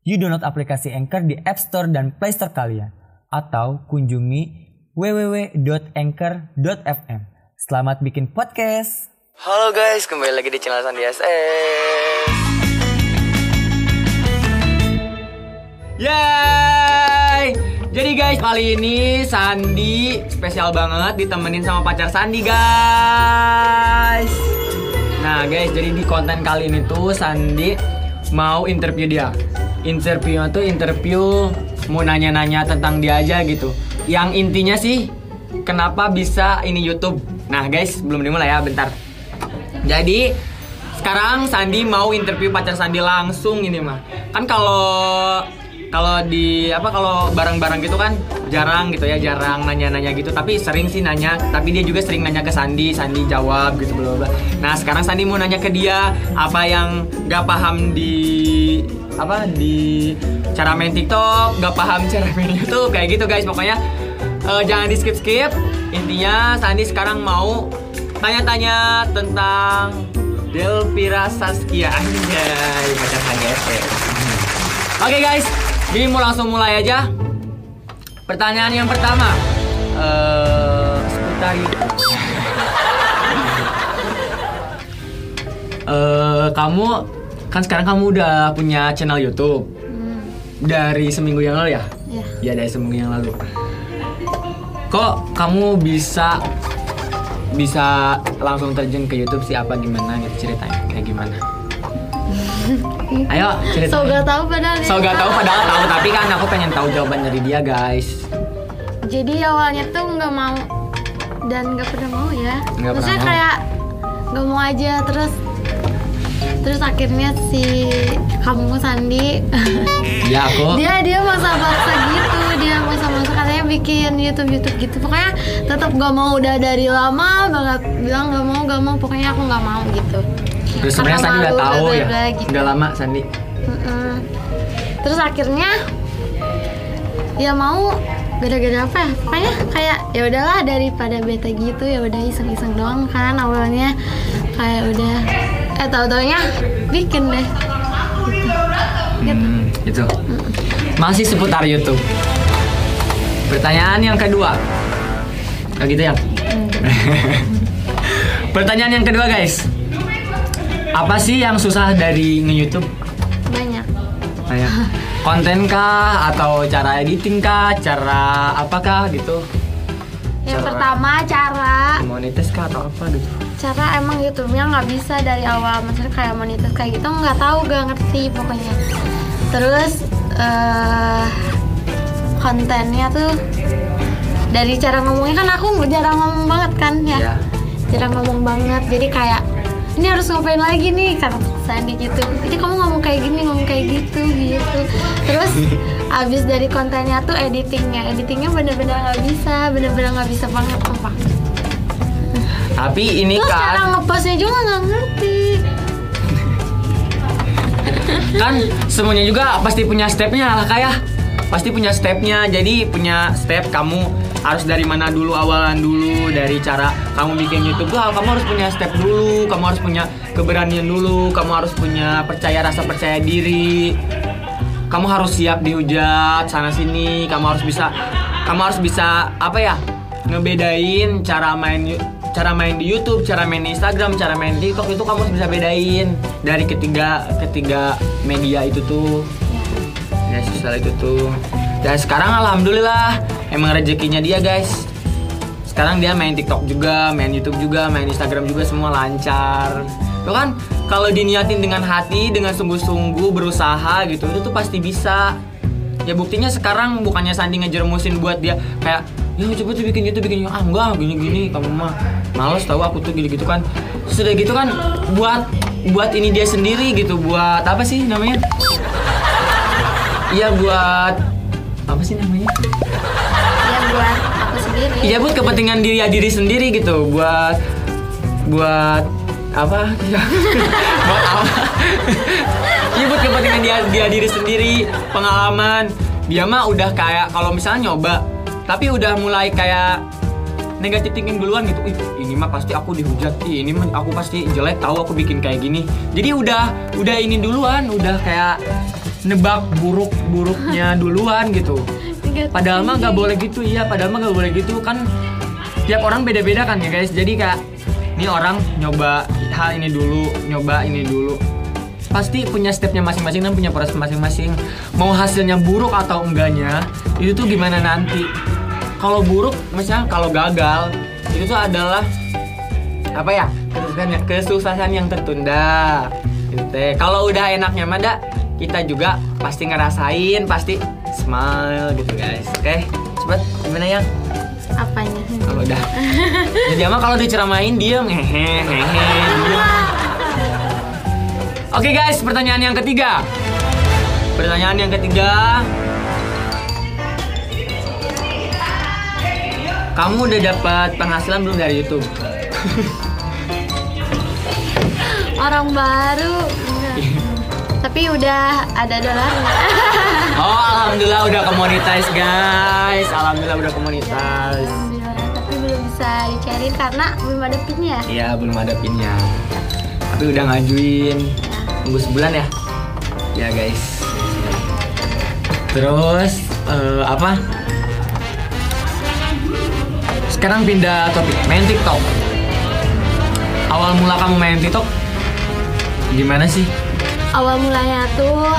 You download aplikasi Anchor di App Store dan Play Store kalian. Atau kunjungi www.anchor.fm. Selamat bikin podcast! Halo guys, kembali lagi di channel Sandi SS. Yay! Jadi guys, kali ini Sandi spesial banget ditemenin sama pacar Sandi guys. Nah guys, jadi di konten kali ini tuh Sandi mau interview dia. Interviewnya tuh interview mau nanya-nanya tentang dia aja gitu. Yang intinya sih kenapa bisa ini YouTube. Nah guys, belum dimulai ya, bentar. Jadi sekarang Sandi mau interview pacar Sandi langsung ini mah. Kan kalau kalau di apa kalau barang-barang gitu kan jarang gitu ya jarang nanya-nanya gitu. Tapi sering sih nanya. Tapi dia juga sering nanya ke Sandi. Sandi jawab gitu bla bla nah sekarang Sandi mau nanya ke dia apa yang gak paham di apa di cara main TikTok gak paham cara main YouTube kayak gitu guys. Pokoknya eh, jangan di skip skip intinya Sandi sekarang mau tanya-tanya tentang Delvira Saskia Sandi SS Oke guys, jadi mau langsung mulai aja. Pertanyaan yang pertama, eh seputar YouTube. Eh, kamu kan sekarang kamu udah punya channel YouTube dari seminggu yang lalu ya? Ya. Ya dari seminggu yang lalu. Kok kamu bisa bisa langsung terjun ke YouTube sih apa gimana gitu ceritanya kayak gimana? Ayo cerita. So gak tahu padahal. So gak tahu padahal tahu tapi kan aku pengen tahu jawaban dari dia guys. Jadi awalnya tuh nggak mau dan nggak pernah mau ya. Nggak Maksudnya kayak nggak mau aja terus terus akhirnya si kamu Sandi Ya aku. dia dia masa paksa gitu dia masa masa katanya bikin YouTube YouTube gitu pokoknya tetap gak mau udah dari lama banget bilang gak mau gak mau pokoknya aku nggak mau gitu Terus sebenarnya Sandi udah tahu ya. bla, gitu. Udah lama Sandi. Mm-mm. Terus akhirnya ya mau gara-gara apa ya? Pokoknya kayak ya udahlah daripada bete gitu ya udah iseng-iseng doang kan awalnya kayak udah eh tahu-taunya bikin deh. Gitu. Hmm, itu. Masih seputar YouTube. Pertanyaan yang kedua. Oh gitu ya. Pertanyaan yang kedua guys. Apa sih yang susah dari nge-YouTube? Banyak. Kayak konten kah atau cara editing kah, cara apakah gitu? Yang Cara- pertama cara Monetis kah atau apa gitu? cara emang YouTube-nya nggak bisa dari awal maksudnya kayak monetis kayak gitu nggak tahu gak ngerti pokoknya terus eh kontennya tuh dari cara ngomongnya kan aku jarang ngomong banget kan ya Iya. jarang ngomong banget jadi kayak ini harus ngapain lagi nih? Kata Sandi gitu jadi kamu ngomong kayak gini ngomong kayak gitu gitu. Terus abis dari kontennya tuh editingnya. Editingnya bener-bener nggak bisa bener-bener nggak bisa banget sumpah. Tapi ini Terus cara kan ngepostnya juga nggak ngerti. kan semuanya juga pasti punya stepnya lah kayak pasti punya stepnya. Jadi punya step kamu harus dari mana dulu awalan dulu dari cara kamu bikin YouTube. Tuh kamu harus punya step dulu kamu harus punya keberanian dulu kamu harus punya percaya rasa percaya diri. Kamu harus siap dihujat sana sini kamu harus bisa kamu harus bisa apa ya ngebedain cara main cara main di YouTube, cara main di Instagram, cara main di TikTok itu kamu harus bisa bedain. Dari ketiga ketiga media itu tuh. Ya sosial itu tuh. Dan sekarang alhamdulillah emang rezekinya dia guys. Sekarang dia main TikTok juga main YouTube juga main Instagram juga semua lancar. Itu kan kalau diniatin dengan hati dengan sungguh-sungguh berusaha gitu itu tuh pasti bisa. Ya buktinya sekarang bukannya Sandi ngejermusin buat dia kayak ya coba tuh bikin YouTube bikin YouTube." ah enggak gini gini kamu mah males tahu aku tuh gitu gitu kan. Sudah gitu kan buat buat ini dia sendiri gitu buat apa sih namanya? Iya buat apa sih namanya? Buat aku sendiri Iya buat kepentingan diri ya diri sendiri gitu. Buat buat apa? Ya. buat apa? Iya buat kepentingan dia dia diri sendiri, pengalaman. Dia mah udah kayak kalau misalnya nyoba, tapi udah mulai kayak negatif thinking duluan gitu. Ih, ini mah pasti aku dihujat. Ih, ini mah aku pasti jelek tahu aku bikin kayak gini. Jadi udah udah ini duluan, udah kayak nebak buruk-buruknya duluan gitu. Padahal mah nggak boleh gitu, iya. Padahal mah nggak boleh gitu kan. Tiap orang beda-beda kan ya guys. Jadi kak, ini orang nyoba hal ini dulu, nyoba ini dulu. Pasti punya stepnya masing-masing dan punya proses masing-masing. Mau hasilnya buruk atau enggaknya, itu tuh gimana nanti. Kalau buruk, misalnya kalau gagal, itu tuh adalah apa ya? Kesuksesan, kesuksesan yang tertunda. Gitu. Kalau udah enaknya mah kita juga pasti ngerasain, pasti smile gitu guys. Oke, cepet gimana ya? apanya Kalau udah, jadi mah kalau diceramain diem. Oke guys, pertanyaan yang ketiga. Pertanyaan yang ketiga. Kamu udah dapat penghasilan belum dari YouTube? orang baru enggak. tapi udah ada dolarnya Oh, alhamdulillah udah komunitas guys. Alhamdulillah udah komunitas. Alhamdulillah, tapi belum bisa dicairin karena belum ada pinnya Iya, belum ada pinnya. Tapi udah ngajuin. Tunggu sebulan ya. Ya guys. Terus eh, apa? Sekarang pindah topik, main TikTok. Awal mula kamu main TikTok gimana sih? awal mulanya tuh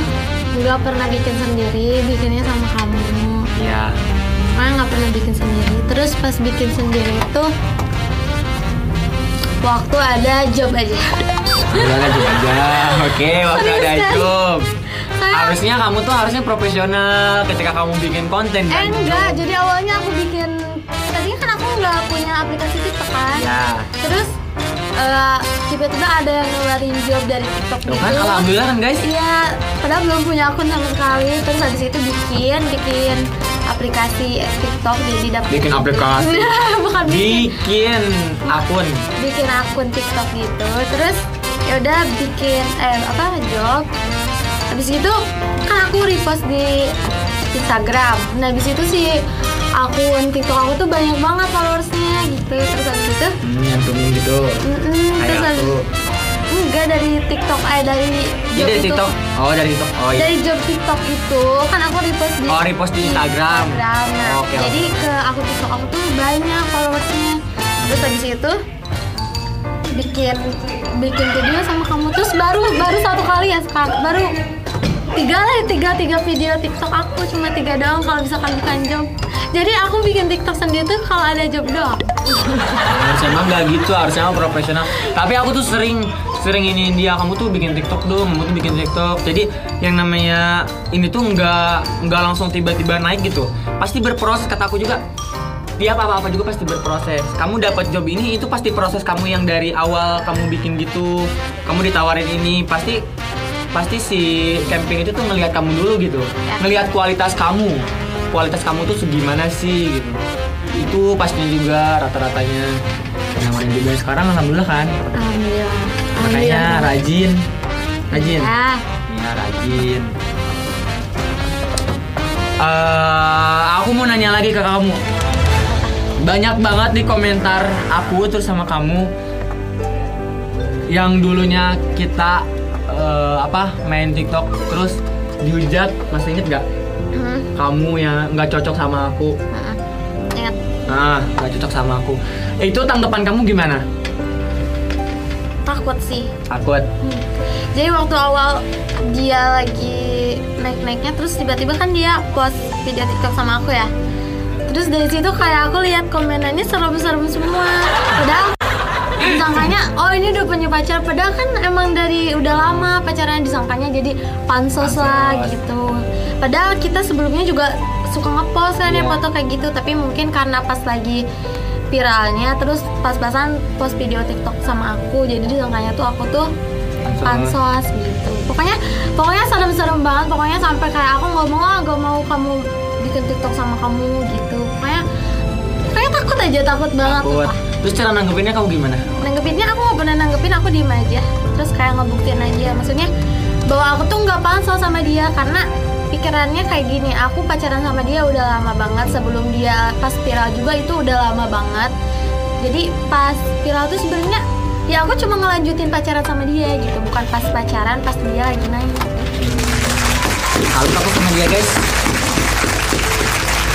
nggak pernah bikin sendiri bikinnya sama kamu Ya, Makanya nggak pernah bikin sendiri terus pas bikin sendiri itu waktu ada job aja udah lanjut aja. Oke, waktu Serius, ada kan? job. Kayak- Harusnya kamu tuh harusnya profesional ketika kamu bikin konten eh kan? enggak jadi awalnya aku bikin tadinya kan aku nggak punya aplikasi TikTok kan Ya. terus eh, tiba-tiba ada yang ngeluarin job dari TikTok Tuh gitu kan alhamdulillah kan guys. Iya, padahal belum punya akun sama sekali. Terus habis itu bikin, bikin aplikasi TikTok jadi dapat. Bikin aplikasi. Bukan bikin, bikin akun bikin akun TikTok gitu. Terus ya udah bikin eh apa job. Habis itu kan aku repost di Instagram. Nah habis itu si akun TikTok aku tuh banyak banget followersnya gitu. Terus gitu mm-mm, terus kayak habis aku enggak dari TikTok eh dari Jadi job dari itu. TikTok oh dari TikTok oh iya dari job TikTok itu kan aku repost di Oh, repost di Instagram. Instagram. Nah, Oke, jadi ke akun TikTok aku tuh banyak followersnya. Terus habis itu bikin bikin video sama kamu terus baru baru satu kali ya sekarang baru tiga lah tiga tiga video TikTok aku cuma tiga doang kalau misalkan bukan job jadi aku bikin TikTok sendiri tuh kalau ada job doang. Harusnya emang nggak gitu harusnya emang profesional. Tapi aku tuh sering sering ini dia kamu tuh bikin TikTok dong kamu tuh bikin TikTok. Jadi yang namanya ini tuh nggak nggak langsung tiba-tiba naik gitu. Pasti berproses kata aku juga. Tiap apa-apa juga pasti berproses. Kamu dapat job ini itu pasti proses kamu yang dari awal kamu bikin gitu. Kamu ditawarin ini pasti pasti si camping itu tuh ngelihat kamu dulu gitu. Ya. Ngelihat kualitas kamu. Kualitas kamu tuh segimana sih gitu. Itu pastinya juga rata-ratanya. Namanya juga sekarang alhamdulillah kan. alhamdulillah Makanya rajin. Rajin. ya Ya rajin. Eh, aku mau nanya lagi ke kamu. Banyak banget di komentar aku terus sama kamu yang dulunya kita eh, apa main TikTok terus dihujat masih inget gak? Hmm, Kamu yang nggak cocok sama aku, ingat nah nggak cocok sama aku. Itu tanggapan kamu gimana? takut sih Takut. Hmm. Jadi waktu awal dia lagi naik-naiknya terus tiba-tiba kan dia post video TikTok sama aku ya. Terus dari situ kayak aku lihat komenannya serem-serem semua. Padahal disangkanya oh ini udah punya pacar padahal kan emang dari udah lama pacaran disangkanya jadi pansos, lah Pansos. gitu. Padahal kita sebelumnya juga suka ngepost kan ya Iya. foto kayak gitu tapi mungkin karena pas lagi viralnya terus pas-pasan post video TikTok sama aku jadi disangkanya tuh aku tuh pansos gitu pokoknya pokoknya serem-serem banget pokoknya sampai kayak aku nggak mau ah nggak mau kamu bikin tiktok sama kamu gitu pokoknya pokoknya takut aja takut banget Takut. Terus cara nanggepinnya kamu gimana? nanggepinnya aku nggak pernah nanggepin aku diem aja. Terus kayak ngebuktiin aja. Maksudnya bahwa aku tuh nggak pansos sama dia. Karena pikirannya kayak gini aku pacaran sama dia udah lama banget. Sebelum dia pas viral juga itu udah lama banget. Jadi pas viral tuh sebenarnya ya aku cuma ngelanjutin pacaran sama dia gitu. Bukan pas pacaran pas dia lagi naik Halus aku sama dia guys.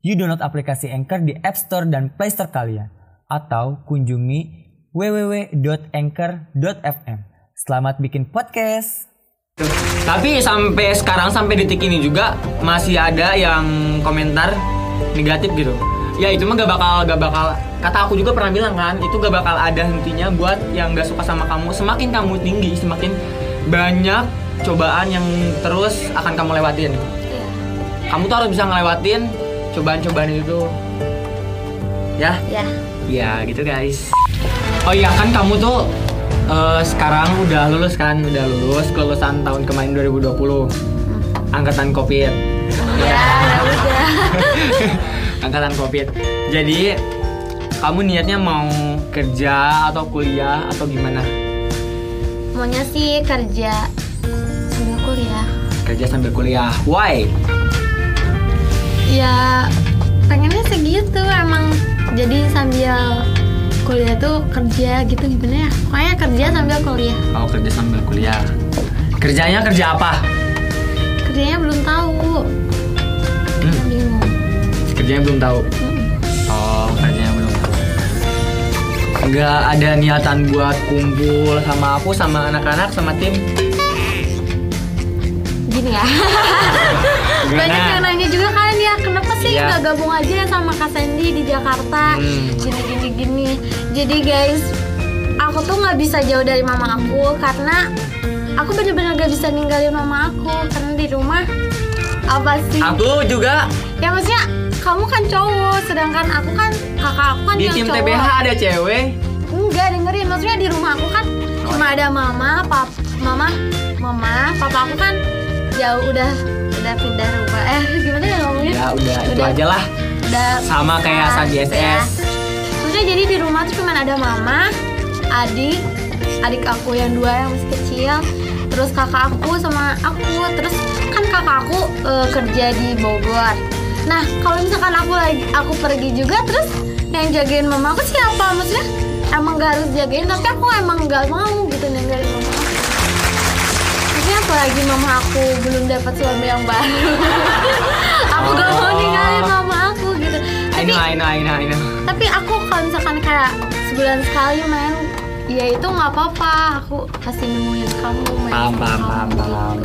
You download aplikasi Anchor di App Store dan Play Store kalian. Atau kunjungi www.anchor.fm. Selamat bikin podcast! Tapi sampai sekarang sampai detik ini juga masih ada yang komentar negatif gitu. Ya itu mah gak bakal gak bakal kata aku juga pernah bilang kan itu gak bakal ada hentinya buat yang gak suka sama kamu. Semakin kamu tinggi semakin banyak cobaan yang terus akan kamu lewatin. Iya. Kamu tuh harus bisa ngelewatin cobaan-cobaan itu. Ya, Ya. ya gitu guys. Oh iya kan kamu tuh eh, sekarang udah lulus kan, udah lulus kelulusan tahun kemarin 2020. Angkatan Covid. Ya udah. Angkatan Covid. Jadi kamu niatnya mau kerja atau kuliah atau gimana? Maunya sih kerja sambil kuliah. Kerja sambil kuliah. Why? Ya pengennya segitu emang jadi sambil kuliah tuh kerja gitu gimana ya pokoknya kerja sambil kuliah Mau kerja sambil kuliah. Kerjanya kerja apa? kerjanya belum tahu Hmm, bingung kerjanya belum tahu. Oh, kerjanya belum tahu. Nggak ada niatan buat kumpul sama aku, sama anak-anak, sama tim. gini ya banyak yang nanya juga kan sih Iya. nggak gabung aja sama Kak Sandy di Jakarta. Hmm. gini gini gini. Jadi guys aku tuh nggak bisa jauh dari mama aku karena aku bener-bener gak bisa ninggalin mama aku. Karena di rumah apa sih? Aku juga. Ya maksudnya kamu kan cowok sedangkan aku kan kakak aku kan di yang tim cowok. TBH ada cewek. enggak dengerin. Maksudnya di rumah aku kan cuma ada mama pap mama mama papa aku kan jauh udah udah pindah rumah eh gimana ya ngomongnya Ya udah, itu Udah. aja lah. udah Sama kayak pisah, Sandi. SS. maksudnya jadi di rumah tuh cuma ada mama adik adik aku yang dua yang masih kecil terus kakak aku sama aku terus kan kakak aku eh, kerja di Bogor nah kalau misalkan aku lagi aku pergi juga terus yang jagain mama aku siapa maksudnya emang gak harus jagain tapi aku emang gak mau gitu ninggalin mama maksudnya apalagi mama aku belum dapat suami yang baru aku gak mau Oh. ninggalin mama aku gitu I know, I know, I know, I know. tapi aku kalau misalkan kayak sebulan sekali main ya itu nggak apa-apa aku pasti nemuin kamu main Paham, paham, paham, gitu. paham.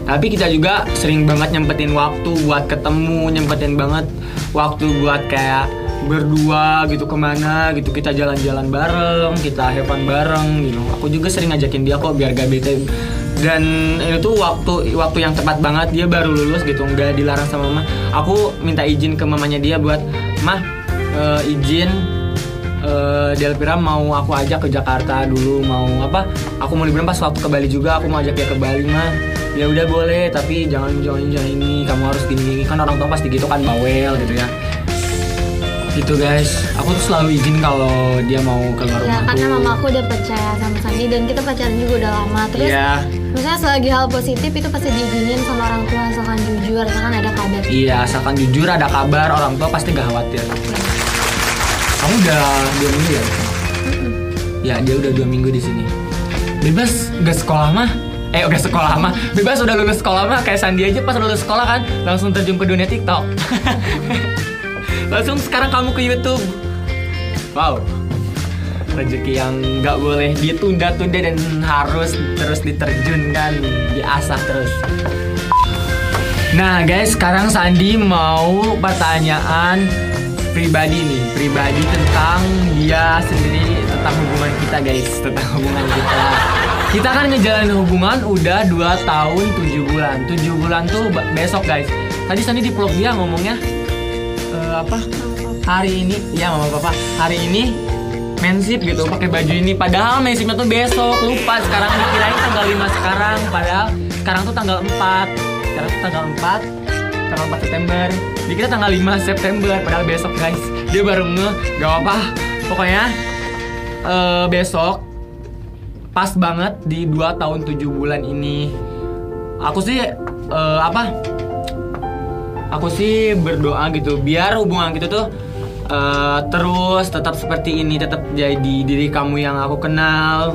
Tapi kita juga sering banget nyempetin waktu buat ketemu, nyempetin banget waktu buat kayak berdua gitu ke mana gitu kita jalan-jalan bareng kita fun bareng gitu aku juga sering ngajakin dia kok biar gak bete. Dan itu waktu waktu yang tepat banget dia baru lulus gitu nggak dilarang sama mama. Aku minta izin ke mamanya dia buat mah eh, izin eh Delpira mau aku ajak ke Jakarta dulu mau apa? Aku mau liburan pas waktu ke Bali juga aku mau ajak dia ke Bali mah ya udah boleh tapi jangan jangan jangan ini kamu harus gini gini kan orang tua pasti gitu kan bawel gitu ya gitu guys. Aku tuh selalu izin kalau dia mau keluar ya rumah karena mama aku udah percaya sama Sandi dan kita pacaran juga udah lama. Terus iya. misalnya selagi hal positif itu pasti diizinin sama orang tua asalkan jujur asalkan ada kabar. Iya asalkan jujur ada kabar orang tua pasti gak khawatir. Kamu udah dua minggu ya? Ya dia udah dua minggu di sini. Bebas gak sekolah mah. Eh gak sekolah mah. Bebas udah lulus sekolah mah. Kayak Sandi aja pas lulus sekolah kan langsung terjun ke dunia TikTok langsung sekarang kamu ke YouTube wow rezeki yang nggak boleh ditunda-tunda dan harus terus diterjunkan, diasah terus. Nah guys, sekarang Sandi mau pertanyaan pribadi nih, pribadi tentang dia sendiri tentang hubungan kita guys, tentang hubungan kita. Kita kan ngejalanin hubungan udah 2 tahun 7 bulan. 7 bulan tuh besok guys. Tadi Sandi di vlog dia ngomongnya eh, apa? Hari ini, ya mama papa. Hari ini mensip gitu pakai baju ini padahal mensipnya tuh besok lupa sekarang dikirain tanggal 5 sekarang padahal sekarang tuh tanggal 4 sekarang tuh tanggal 4 tanggal 4 September dikira tanggal 5 September padahal besok guys dia baru nge gak apa pokoknya eh, besok pas banget di 2 tahun 7 bulan ini aku sih eh, apa aku sih berdoa gitu biar hubungan kita tuh eh, terus tetap seperti ini tetap jadi diri kamu yang aku kenal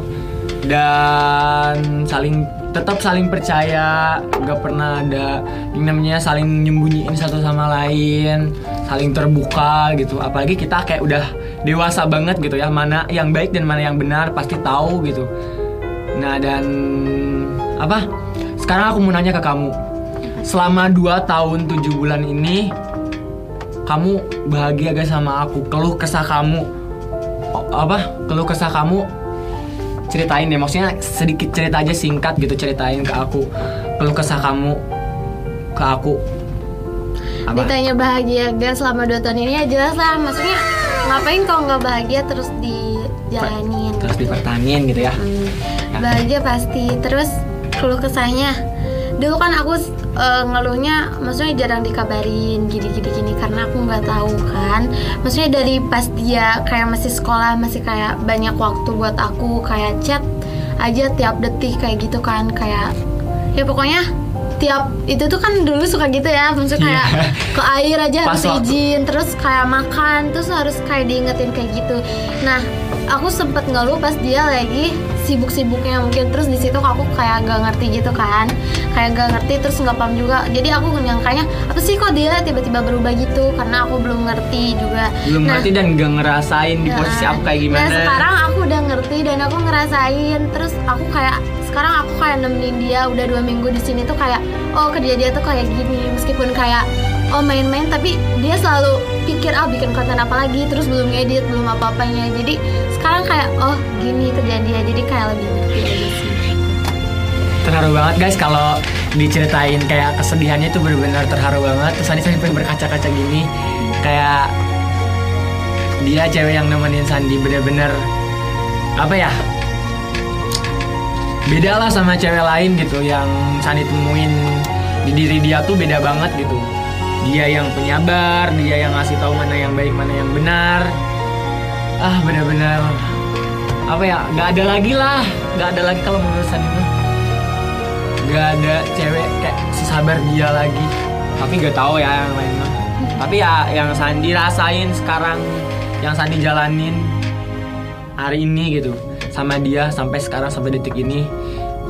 dan saling tetap saling percaya. Nggak pernah ada yang namanya saling nyembunyiin satu sama lain saling terbuka gitu. Apalagi kita kayak udah dewasa banget gitu ya mana yang baik dan mana yang benar pasti tahu gitu. Nah dan apa? Sekarang aku mau nanya ke kamu selama 2 tahun 7 bulan ini kamu bahagia gak sama aku? Keluh kesah kamu. Apa? Keluh kesah kamu. Ceritain deh maksudnya sedikit cerita aja singkat gitu ceritain ke aku. Keluh kesah kamu ke aku. Apa? Ditanya bahagia gak selama 2 tahun ini? Ya jelas lah. Maksudnya ngapain kalau nggak bahagia terus dijalanin terus dipertahanin gitu ya? Hmm, bahagia pasti. Terus keluh kesahnya dulu kan aku eh, ngeluhnya maksudnya jarang dikabarin gini gini karena aku nggak tahu kan maksudnya dari pas dia kayak masih sekolah masih kayak banyak waktu buat aku kayak chat aja tiap detik kayak gitu kan kayak ya pokoknya tiap itu tuh kan dulu suka gitu ya maksudnya kayak Iya. ke air aja Pas harus waktu. izin terus kayak makan terus harus kayak diingetin kayak gitu nah aku sempet ngeluh pas dia lagi sibuk-sibuknya. Mungkin terus di situ aku kayak gak ngerti gitu kan. Kayak gak ngerti terus nggak paham juga. Jadi aku nyangkanya apa sih kok dia tiba-tiba berubah gitu? Karena aku belum ngerti juga. Belum Nah, ngerti dan gak ngerasain di posisi Nah, aku kayak gimana. Nah sekarang aku udah ngerti dan aku ngerasain. Terus aku kayak sekarang aku kayak nemenin dia udah dua minggu di sini tuh kayak oh kerja dia tuh kayak gini. Meskipun kayak oh main-main tapi dia selalu pikir ah bikin konten apa lagi? Terus belum edit belum apa-apanya. Jadi sekarang kayak oh gini kerjaan dia. Jadi kayak lebih ngerti aja sih. Terharu banget guys kalau diceritain kayak kesedihannya itu benar-benar terharu banget. Terus Sandi sampai berkaca-kaca gini kayak dia cewek yang nemenin Sandi bener-bener apa ya beda lah sama cewek lain gitu yang Sandi temuin di diri dia tuh beda banget gitu dia yang penyabar dia yang ngasih tahu mana yang baik mana yang benar. Ah benar-benar. Apa ya nggak ada lagi lah. Nggak ada lagi kalau menurut Sandi tuh nggak ada cewek kayak sesabar dia lagi. Tapi nggak tahu ya yang lain mah. Tapi ya yang Sandi rasain sekarang yang Sandi jalanin hari ini gitu. Sama dia sampai sekarang sampai detik ini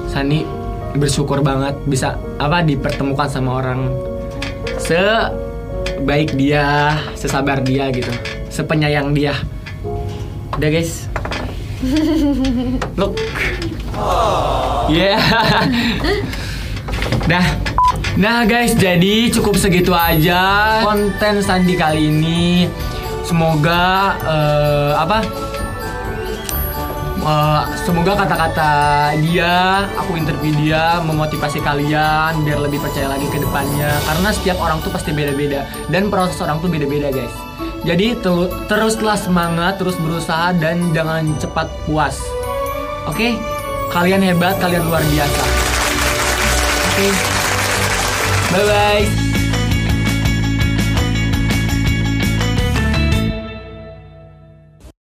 Sandi bersyukur banget bisa apa dipertemukan sama orang sebaik dia sesabar dia gitu sepenyayang dia udah guys look Yeah. Dah. Nah guys, jadi cukup segitu aja konten Sandi kali ini. Semoga eh, apa? Eh, semoga kata-kata dia, aku interview dia memotivasi kalian biar lebih percaya lagi ke depannya. Karena setiap orang tuh pasti beda-beda dan proses orang tuh beda-beda guys. Jadi teruslah semangat, terus berusaha dan jangan cepat puas. Oke, kalian hebat, kalian luar biasa. Oke, bye bye.